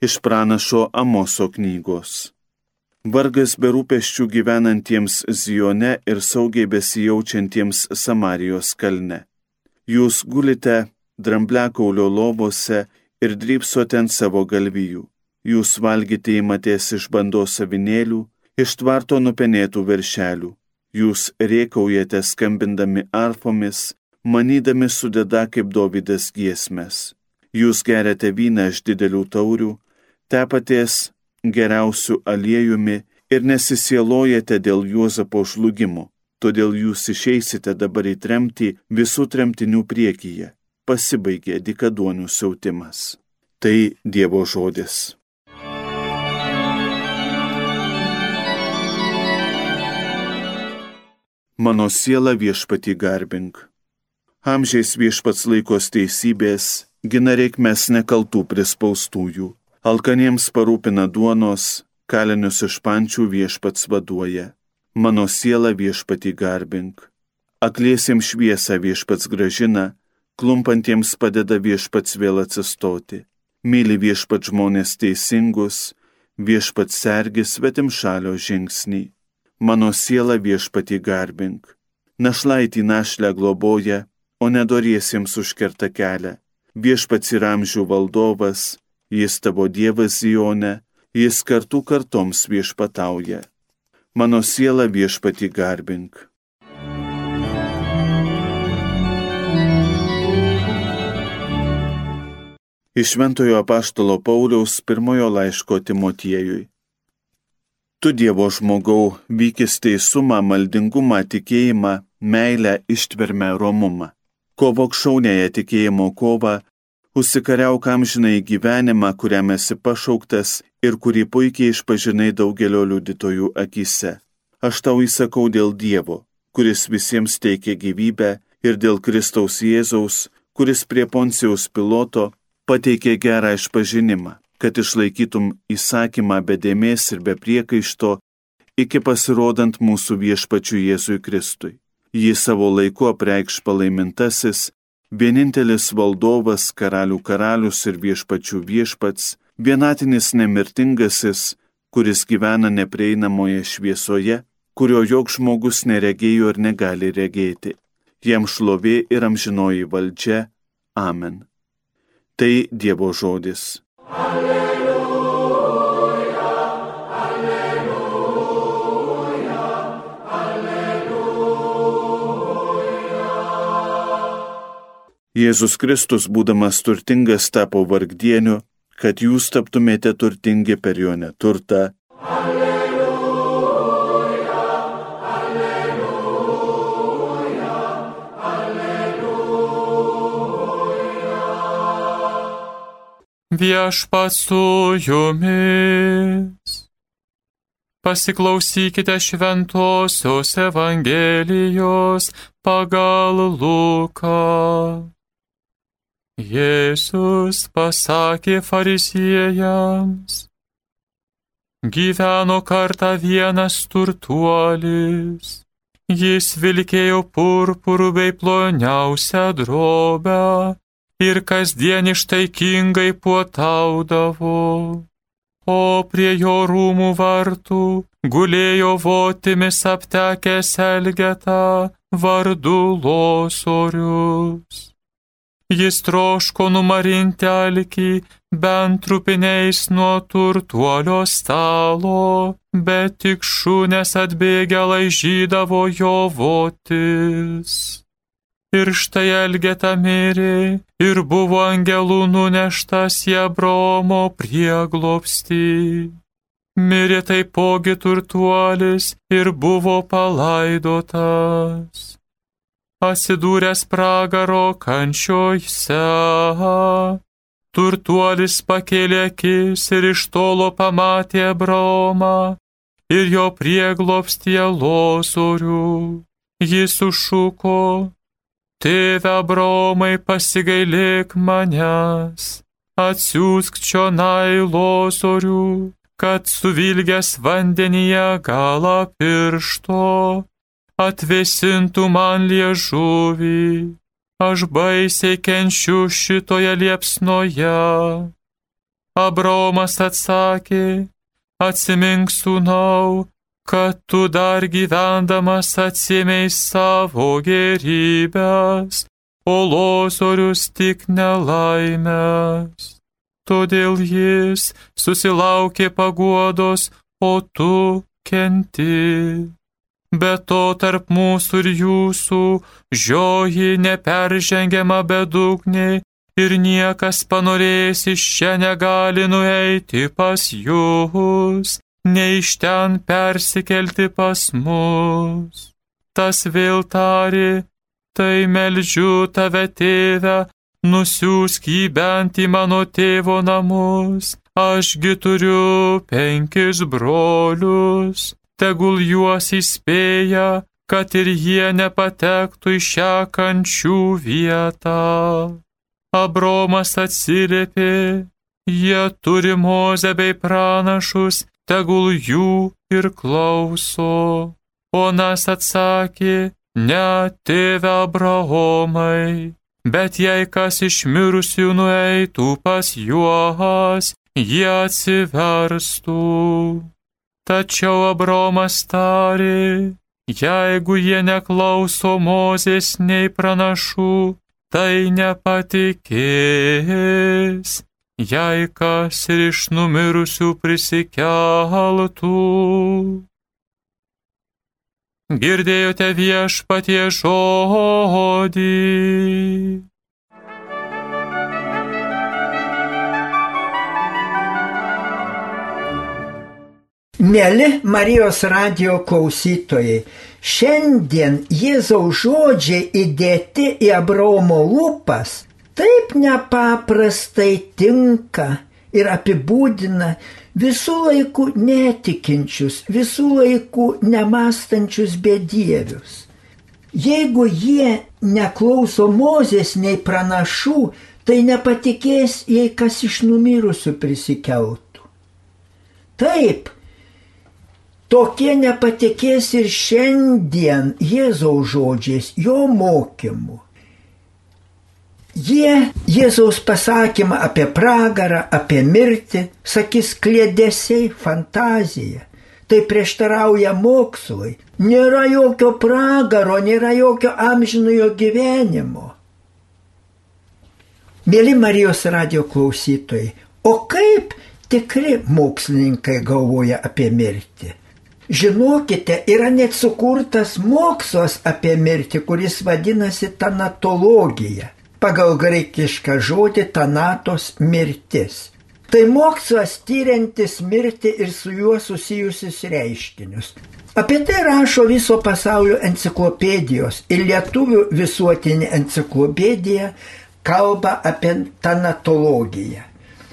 iš pranašo Amoso knygos. Vargas berūpeščių gyvenantiems Zione ir saugiai besijaučiantiems Samarijos kalne. Jūs gulite dramblekaulio lovose ir drypsote ant savo galvijų. Jūs valgyti įmatės iš bandos savinėlių, iš tvarto nupenėtų viršelių. Jūs rėkaujate skambindami arfomis, manydami sudeda kaip Dovydas giesmės. Jūs geriate vyną iš didelių taurių, tepatės geriausių aliejumi ir nesisielojate dėl Juozapo žlugimo. Todėl jūs išeisite dabar į tremtį visų tremtinių priekyje. Pasibaigė dikaduonių siautimas. Tai Dievo žodis. Mano siela viešpati garbink. Amžiais viešpats laikos teisybės, gina reikmes nekaltų prispaustųjų Alkaniems parūpina duonos, kalinius iš pančių viešpats vaduoja. Mano siela viešpati garbink. Akliesiems šviesą viešpats gražina, klumpantiems padeda viešpats vėl atsistoti. Myli viešpats žmonės teisingus, viešpats sergis svetim šalio žingsnį. Mano siela viešpati garbink. Našlaitį našlę globoja, o nedoriesiems užkerta kelią. Viešpats yra amžių valdovas, Jis tavo Dievas Zione, jis kartu kartoms viešpatauja. Mano siela viešpati garbink. Iš Šventojo apaštalo Pauliaus pirmojo laiško Timotiejui. Tu Dievo žmogau, vykis teisumą, maldingumą, tikėjimą, meilę, ištvermę, romumą. Kovok šaunėje tikėjimo kovą, Užsikariauk amžinai gyvenimą, kuriam esi pašauktas ir kurį puikiai išpažinai daugelio liudytojų akise. Aš tau įsakau dėl Dievo, kuris visiems teikia gyvybę, ir dėl Kristaus Jėzaus, kuris prie Poncijaus piloto pateikė gerą išpažinimą, kad išlaikytum įsakymą be dėmesio ir be priekaišto iki pasirodant mūsų viešpačių Jėzui Kristui. Jį savo laiku apreikš palaimintasis, vienintelis valdovas, karalių karalius ir viešpačių viešpats, vienatinis nemirtingasis, kuris gyvena neprieinamoje šviesoje, kurio joks žmogus neregėjo ir negali regėti. Jam šlovė ir amžinoji valdžia. Amen. Tai Dievo žodis. Alleluja. Jėzus Kristus, būdamas turtingas, tapo vargdieniu, kad jūs taptumėte turtingi per jo neturtą. Alleluja, alleluja, alleluja. Viešpats su jumis. Pasiklausykite šventosios Evangelijos pagal Luką. Jėzus pasakė fariziejams, gyveno kartą vienas turtuolis, jis vilkėjo purpurų bei ploniausią drobę ir kasdien ištaikingai puotaudavo, o prie jo rūmų vartų gulėjo votimis aptekęs Elgetą vardu Losorius. Jis troško numarinti alkį bent trupiniais nuo turtuolio stalo, bet tik šūnės atbėgę laižydavo jo votis. Ir štai Elgeta mirė ir buvo angelų nuneštas į Abromo prieglopstį. Mirė taipogi turtuolis ir buvo palaidotas atsidūręs pragaro kančiojse. Turtuolis pakėlė akis ir iš tolo pamatė Abraomą ir jo prieglopstie losorių. Jis sušuko, Tėve Abraomai pasigailėk manęs, atsiųsk čionai losorių, kad suvilgęs vandenyje galą piršto atvėsintų man liežuvį, aš baisiai kenčiu šitoje liepsnoje. Abraomas atsakė, atsimink sūnau, kad tu dar gyvendamas atsimiai savo gerybės, o losorius tik nelaimės. Todėl jis susilaukė paguodos, o tu kenti. Be to tarp mūsų ir jūsų žioji neperžengiama bedugnė ir niekas panorės iš čia negali nueiti pas jūs, nei iš ten persikelti pas mus. Tas vėl tari, tai melžiu tave tėvę, nusiųsk jį bent į mano tėvo namus, ašgi turiu penkis brolius, tegul juos įspėja, kad ir jie nepatektų į šią kančių vietą. Abromas atsiliepė, jie turi mozę bei pranašus, tegul jų ir klauso. Onas atsakė, ne tėve Abraomai, bet jei kas iš mirusių nueitų pas juos, jie atsiverstų. Tačiau Abromas tarė, jeigu jie neklauso Mozės nei pranašų, tai nepatikės, jei kas ir iš numirusių prisikeltų. Girdėjote viešpatie žodį. Mėly Marijos radio klausytojai, šiandien Jėzaus žodžiai įdėti į Abraomo lūpas taip nepaprastai tinka ir apibūdina visų laikų netikinčius, visų laikų nemastančius bedievius. Jeigu jie neklauso Mozės nei pranašų, tai nepatikės, jei kas iš numirusių prisikeltų. Taip, Tokie nepatikės ir šiandien Jėzaus žodžiais, jo mokymu. Jie Jėzaus pasakymą apie pragarą, apie mirtį, sakys klėdėsiai, fantazija. Tai prieštarauja mokslui. Nėra jokio pragaro, nėra jokio amžinojo gyvenimo. Mėly Marijos radio klausytojai, o kaip tikri mokslininkai galvoja apie mirtį? Žinokite, yra net sukurtas mokslas apie mirtį, kuris vadinasi tanatologija. Pagal graikišką žodį tanatos mirtis. Tai mokslas tyriantis mirtį ir su juo susijusius reiškinius. Apie tai rašo viso pasaulio enciklopedijos ir lietuvių visuotinė enciklopedija kalba apie tanatologiją.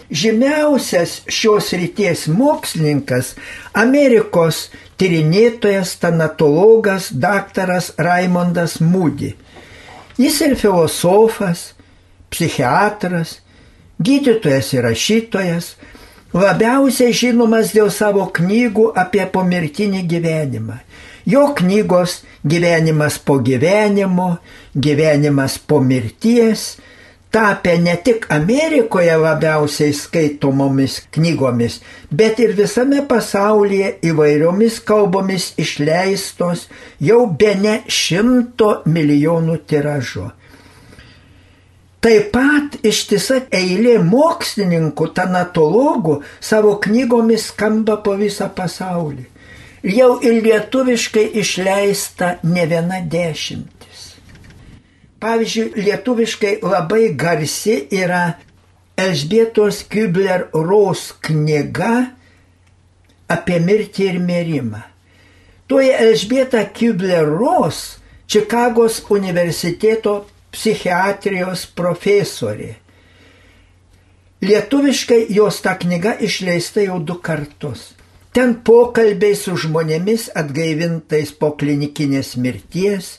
Žymiausias šios ryties mokslininkas Amerikos tyrinėtojas, tanatologas, daktaras Raimondas Mūdi. Jis ir filosofas, psichiatras, gydytojas ir rašytojas, labiausiai žinomas dėl savo knygų apie pomirtinį gyvenimą. Jo knygos Gyvenimas po gyvenimo, Gyvenimas po mirties tapę ne tik Amerikoje labiausiai skaitomomis knygomis, bet ir visame pasaulyje įvairiomis kalbomis išleistos jau be ne šimto milijonų tiražu. Taip pat ištisa eilė mokslininkų, tanatologų savo knygomis skamba po visą pasaulį. Jau ir lietuviškai išleista ne viena dešimt. Pavyzdžiui, lietuviškai labai garsi yra Elžbietos Kübler Ros knyga apie mirtį ir mirimą. Toje Elžbieta Kübler Ros Čikagos universiteto psichiatrijos profesorė. Lietuviškai jos ta knyga išleista jau du kartus. Ten pokalbiai su žmonėmis atgaivintais po klinikinės mirties,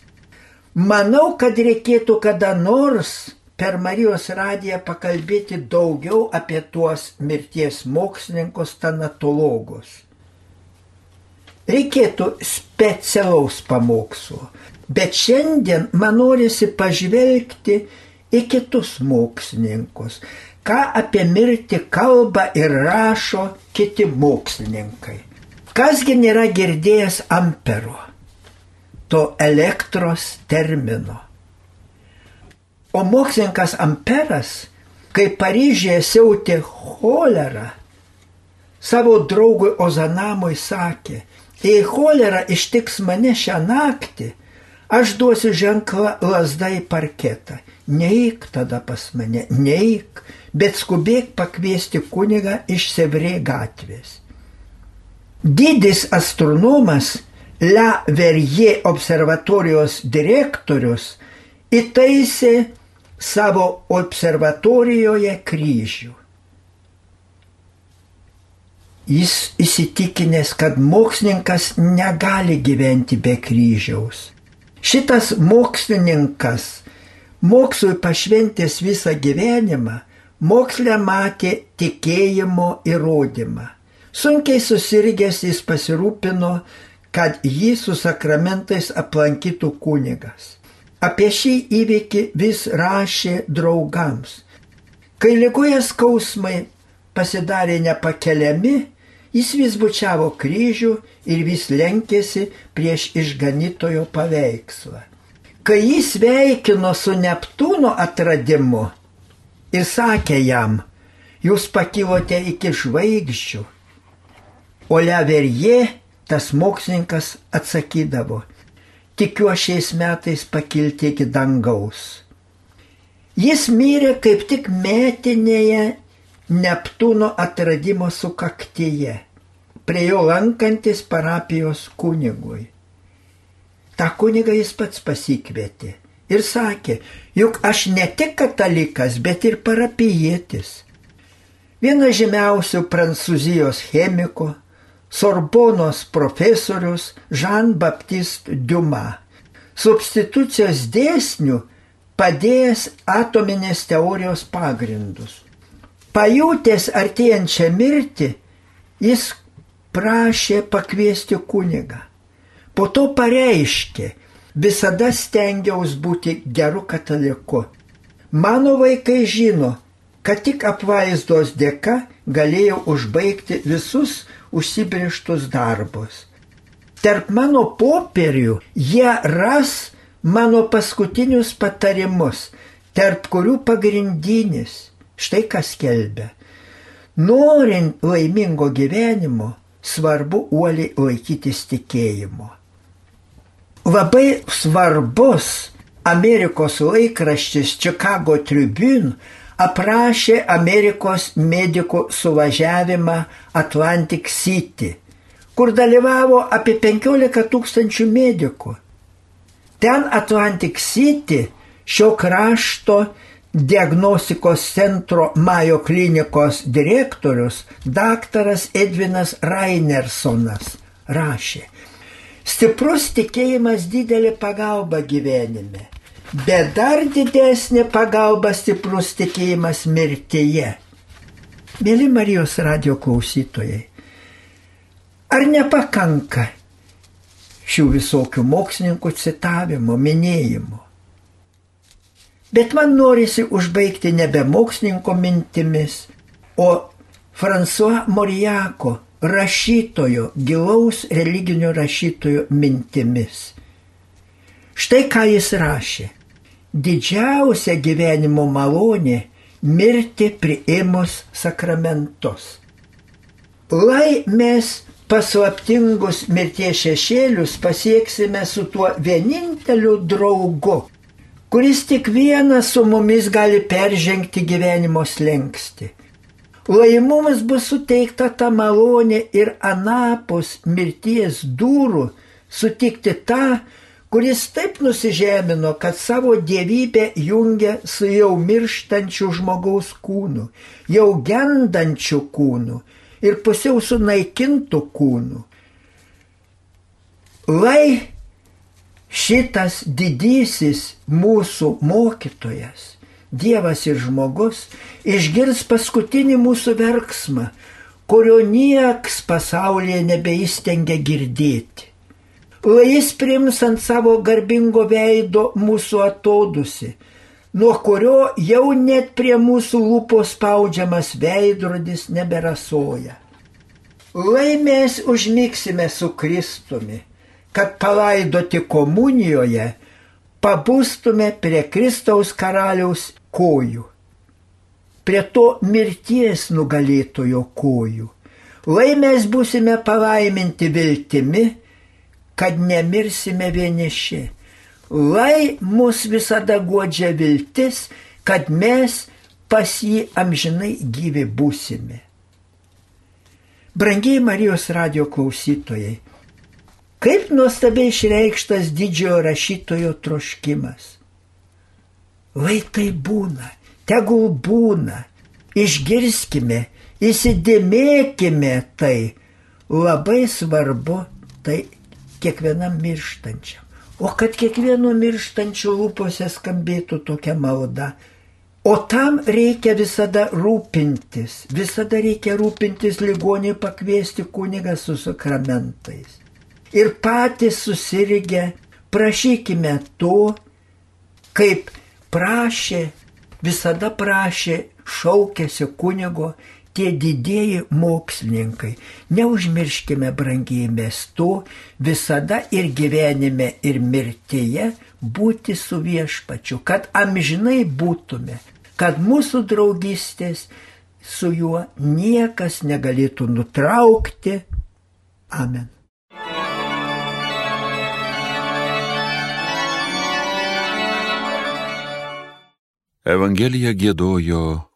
Manau, kad reikėtų kada nors per Marijos radiją pakalbėti daugiau apie tuos mirties mokslininkus, tanatologus. Reikėtų specialaus pamokslo. Bet šiandien man norisi pažvelgti į kitus mokslininkus. ką apie mirtį kalba ir rašo kiti mokslininkai. Kasgi nėra girdėjęs ampero, to elektros termino. O mokslininkas Amperas, kai Paryžėje siautė cholera, savo draugui Ozanamui sakė, jei cholera ištiks mane šią naktį, aš duosiu ženklą lasdą į parketą. Neik tada pas mane, neik, bet skubėk pakviesti kunigą iš Sevrė gatvės. Didis astronomas La Verrier observatorijos direktorius įtaisė savo observatorijoje kryžių. Jis įsitikinęs, kad mokslininkas negali gyventi be kryžiaus. Šitas mokslininkas, mokslui pašventęs visą gyvenimą, mokslę matė tikėjimo įrodymą. Sunkiai susirgęs jis pasirūpino, kad jį su sakramentais aplankytų kunigas. Apie šį įvykį vis rašė draugams. Kai lygoje skausmai pasidarė nepakeliami, jis vis bučiavo kryžių ir vis lenkėsi prieš išganytojo paveikslą. Kai jis veikino su Neptūno atradimu ir sakė jam, jūs pakilote iki žvaigždžių, o Leverje tas mokslininkas atsakydavo, tikiuosi šiais metais pakilti iki dangaus. Jis mirė kaip tik metinėje Neptūno atradimo sukaktyje, prie jo lankantis parapijos kunigui. Ta kuniga jis pats pasikvietė ir sakė, juk aš ne tik katalikas, bet ir parapijietis. Vienas žymiausių prancūzijos chemiko, Sorbonos profesorius Jean-Baptiste Dumas. Substitucijos dėsnių padėjęs atominės teorijos pagrindus. Pajutęs artėjančią mirtį, jis prašė pakviesti kunigą. Po to pareiškė, visada stengiaus būti geru kataliku. Mano vaikai žino, kad tik apvaizdos dėka galėjau užbaigti visus užsibrieštus darbus. Tarp mano popierių jie ras mano paskutinius patarimus, tarp kurių pagrindinis, štai kas kelbė. Norint laimingo gyvenimo, svarbu uoliai laikytis tikėjimo. Labai svarbus Amerikos laikraštis Chicago Tribune aprašė Amerikos medikų suvažiavimą Atlantic City, kur dalyvavo apie 15 tūkstančių medikų. Ten Atlantic City šio krašto diagnostikos centro Majo klinikos direktorius daktaras Edvinas Rainersonas rašė, stiprus tikėjimas didelė pagalba gyvenime bet dar didesnė pagalba stiprus tikėjimas mirtyje. Mėly Marijos radio klausytojai, ar nepakanka šių visokių mokslininkų citavimo, minėjimo? Bet man norisi užbaigti nebe mokslininko mintimis, o François Morijako rašytojo, gilaus religinio rašytojo mintimis. Štai ką jis rašė didžiausia gyvenimo malonė mirti priimus sakramentus. Lai mes paslaptingus mirties šešėlius pasieksime su tuo vieninteliu draugu, kuris tik vienas su mumis gali peržengti gyvenimo slengsti. Lai mums bus suteikta ta malonė ir anapus mirties durų sutikti tą, kuris taip nusižemino, kad savo dievybę jungia su jau mirštančiu žmogaus kūnu, jau gendančiu kūnu ir pusiau sunaikintų kūnu. Lai šitas didysis mūsų mokytojas, Dievas ir žmogus, išgirs paskutinį mūsų verksmą, kurio nieks pasaulyje nebeįstengia girdėti jis prims ant savo garbingo veido mūsų atodusi, nuo kurio jau net prie mūsų lūpos spaudžiamas veidrodis neberasoja. Lai mes užmiksime su Kristumi, kad palaidoti komunijoje pabustume prie Kristaus karaliaus kojų, prie to mirties nugalėtojo kojų. Lai mes būsime palaiminti viltimi, kad nemirsime vieniši. Lai mus visada godžia viltis, kad mes pas jį amžinai gyvi būsime. Brangiai Marijos radio klausytojai, kaip nuostabiai išreikštas didžiojo rašytojo troškimas. Lai tai būna, tegul būna, išgirskime, įsidėmėkime tai. Labai svarbu tai kiekvienam mirštančiam. O kad kiekvieno mirštančio lūpose skambėtų tokia malda. O tam reikia visada rūpintis, visada reikia rūpintis ligonį pakviesti kunigą su sakramentais. Ir patys susirgę prašykime to, kaip prašė, visada prašė šaukėsi kunigo tie didieji mokslininkai. Neužmirškime, brangiai mes to visada ir gyvenime, ir mirtyje būti su viešpačiu, kad amžinai būtume, kad mūsų draugystės su juo niekas negalėtų nutraukti. Amen. Evangeliją gėdojo